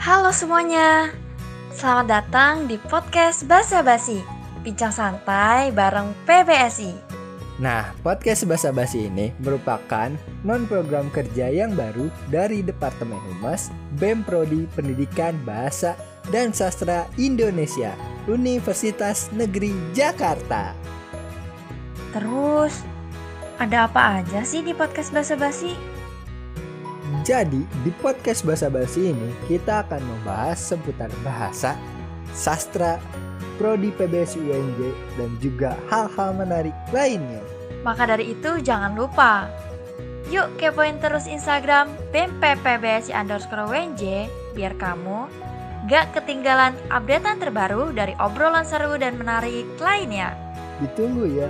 Halo semuanya, selamat datang di podcast Basa Basi, bincang santai bareng PBSI. Nah, podcast Basa Basi ini merupakan non-program kerja yang baru dari Departemen Humas BEM Prodi Pendidikan Bahasa dan Sastra Indonesia, Universitas Negeri Jakarta. Terus, ada apa aja sih di podcast Basa Basi? Jadi, di podcast Bahasa Basi ini kita akan membahas seputar bahasa, sastra, prodi PBS UNJ, dan juga hal-hal menarik lainnya. Maka dari itu jangan lupa, yuk kepoin terus Instagram BMPPBSI underscore UNJ biar kamu gak ketinggalan updatean terbaru dari obrolan seru dan menarik lainnya. Ditunggu ya.